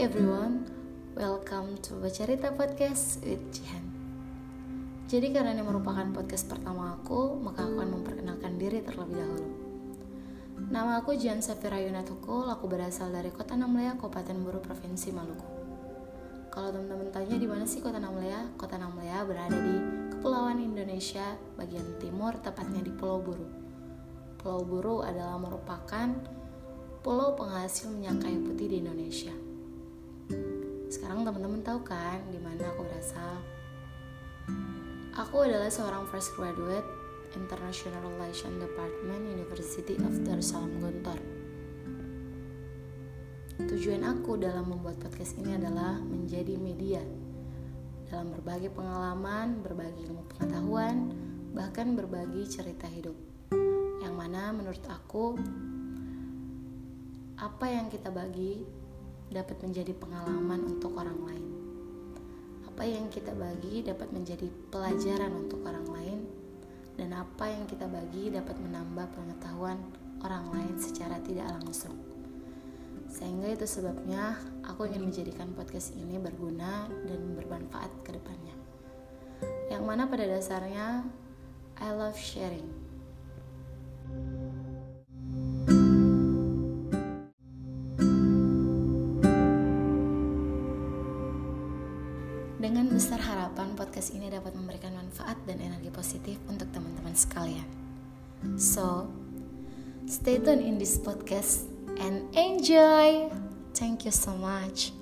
everyone, welcome to Bercerita Podcast with Jihan. Jadi karena ini merupakan podcast pertama aku, maka aku akan memperkenalkan diri terlebih dahulu. Nama aku Jihan Safira Yunatukul, aku berasal dari Kota Namlea, Kabupaten Buru, Provinsi Maluku. Kalau teman-teman tanya di mana sih Kota Namlea? Kota Namlea berada di Kepulauan Indonesia bagian timur, tepatnya di Pulau Buru. Pulau Buru adalah merupakan pulau penghasil minyak kayu putih di Indonesia. Sekarang teman-teman tahu kan di mana aku berasal? Aku adalah seorang fresh graduate International Relations Department University of Darussalam Gontor. Tujuan aku dalam membuat podcast ini adalah menjadi media dalam berbagi pengalaman, berbagi ilmu pengetahuan, bahkan berbagi cerita hidup. Yang mana menurut aku apa yang kita bagi dapat menjadi pengalaman untuk orang lain. Apa yang kita bagi dapat menjadi pelajaran untuk orang lain, dan apa yang kita bagi dapat menambah pengetahuan orang lain secara tidak langsung. Sehingga itu sebabnya aku ingin menjadikan podcast ini berguna dan bermanfaat ke depannya. Yang mana pada dasarnya I love sharing. Dengan besar harapan podcast ini dapat memberikan manfaat dan energi positif untuk teman-teman sekalian. So, stay tune in this podcast and enjoy. Thank you so much.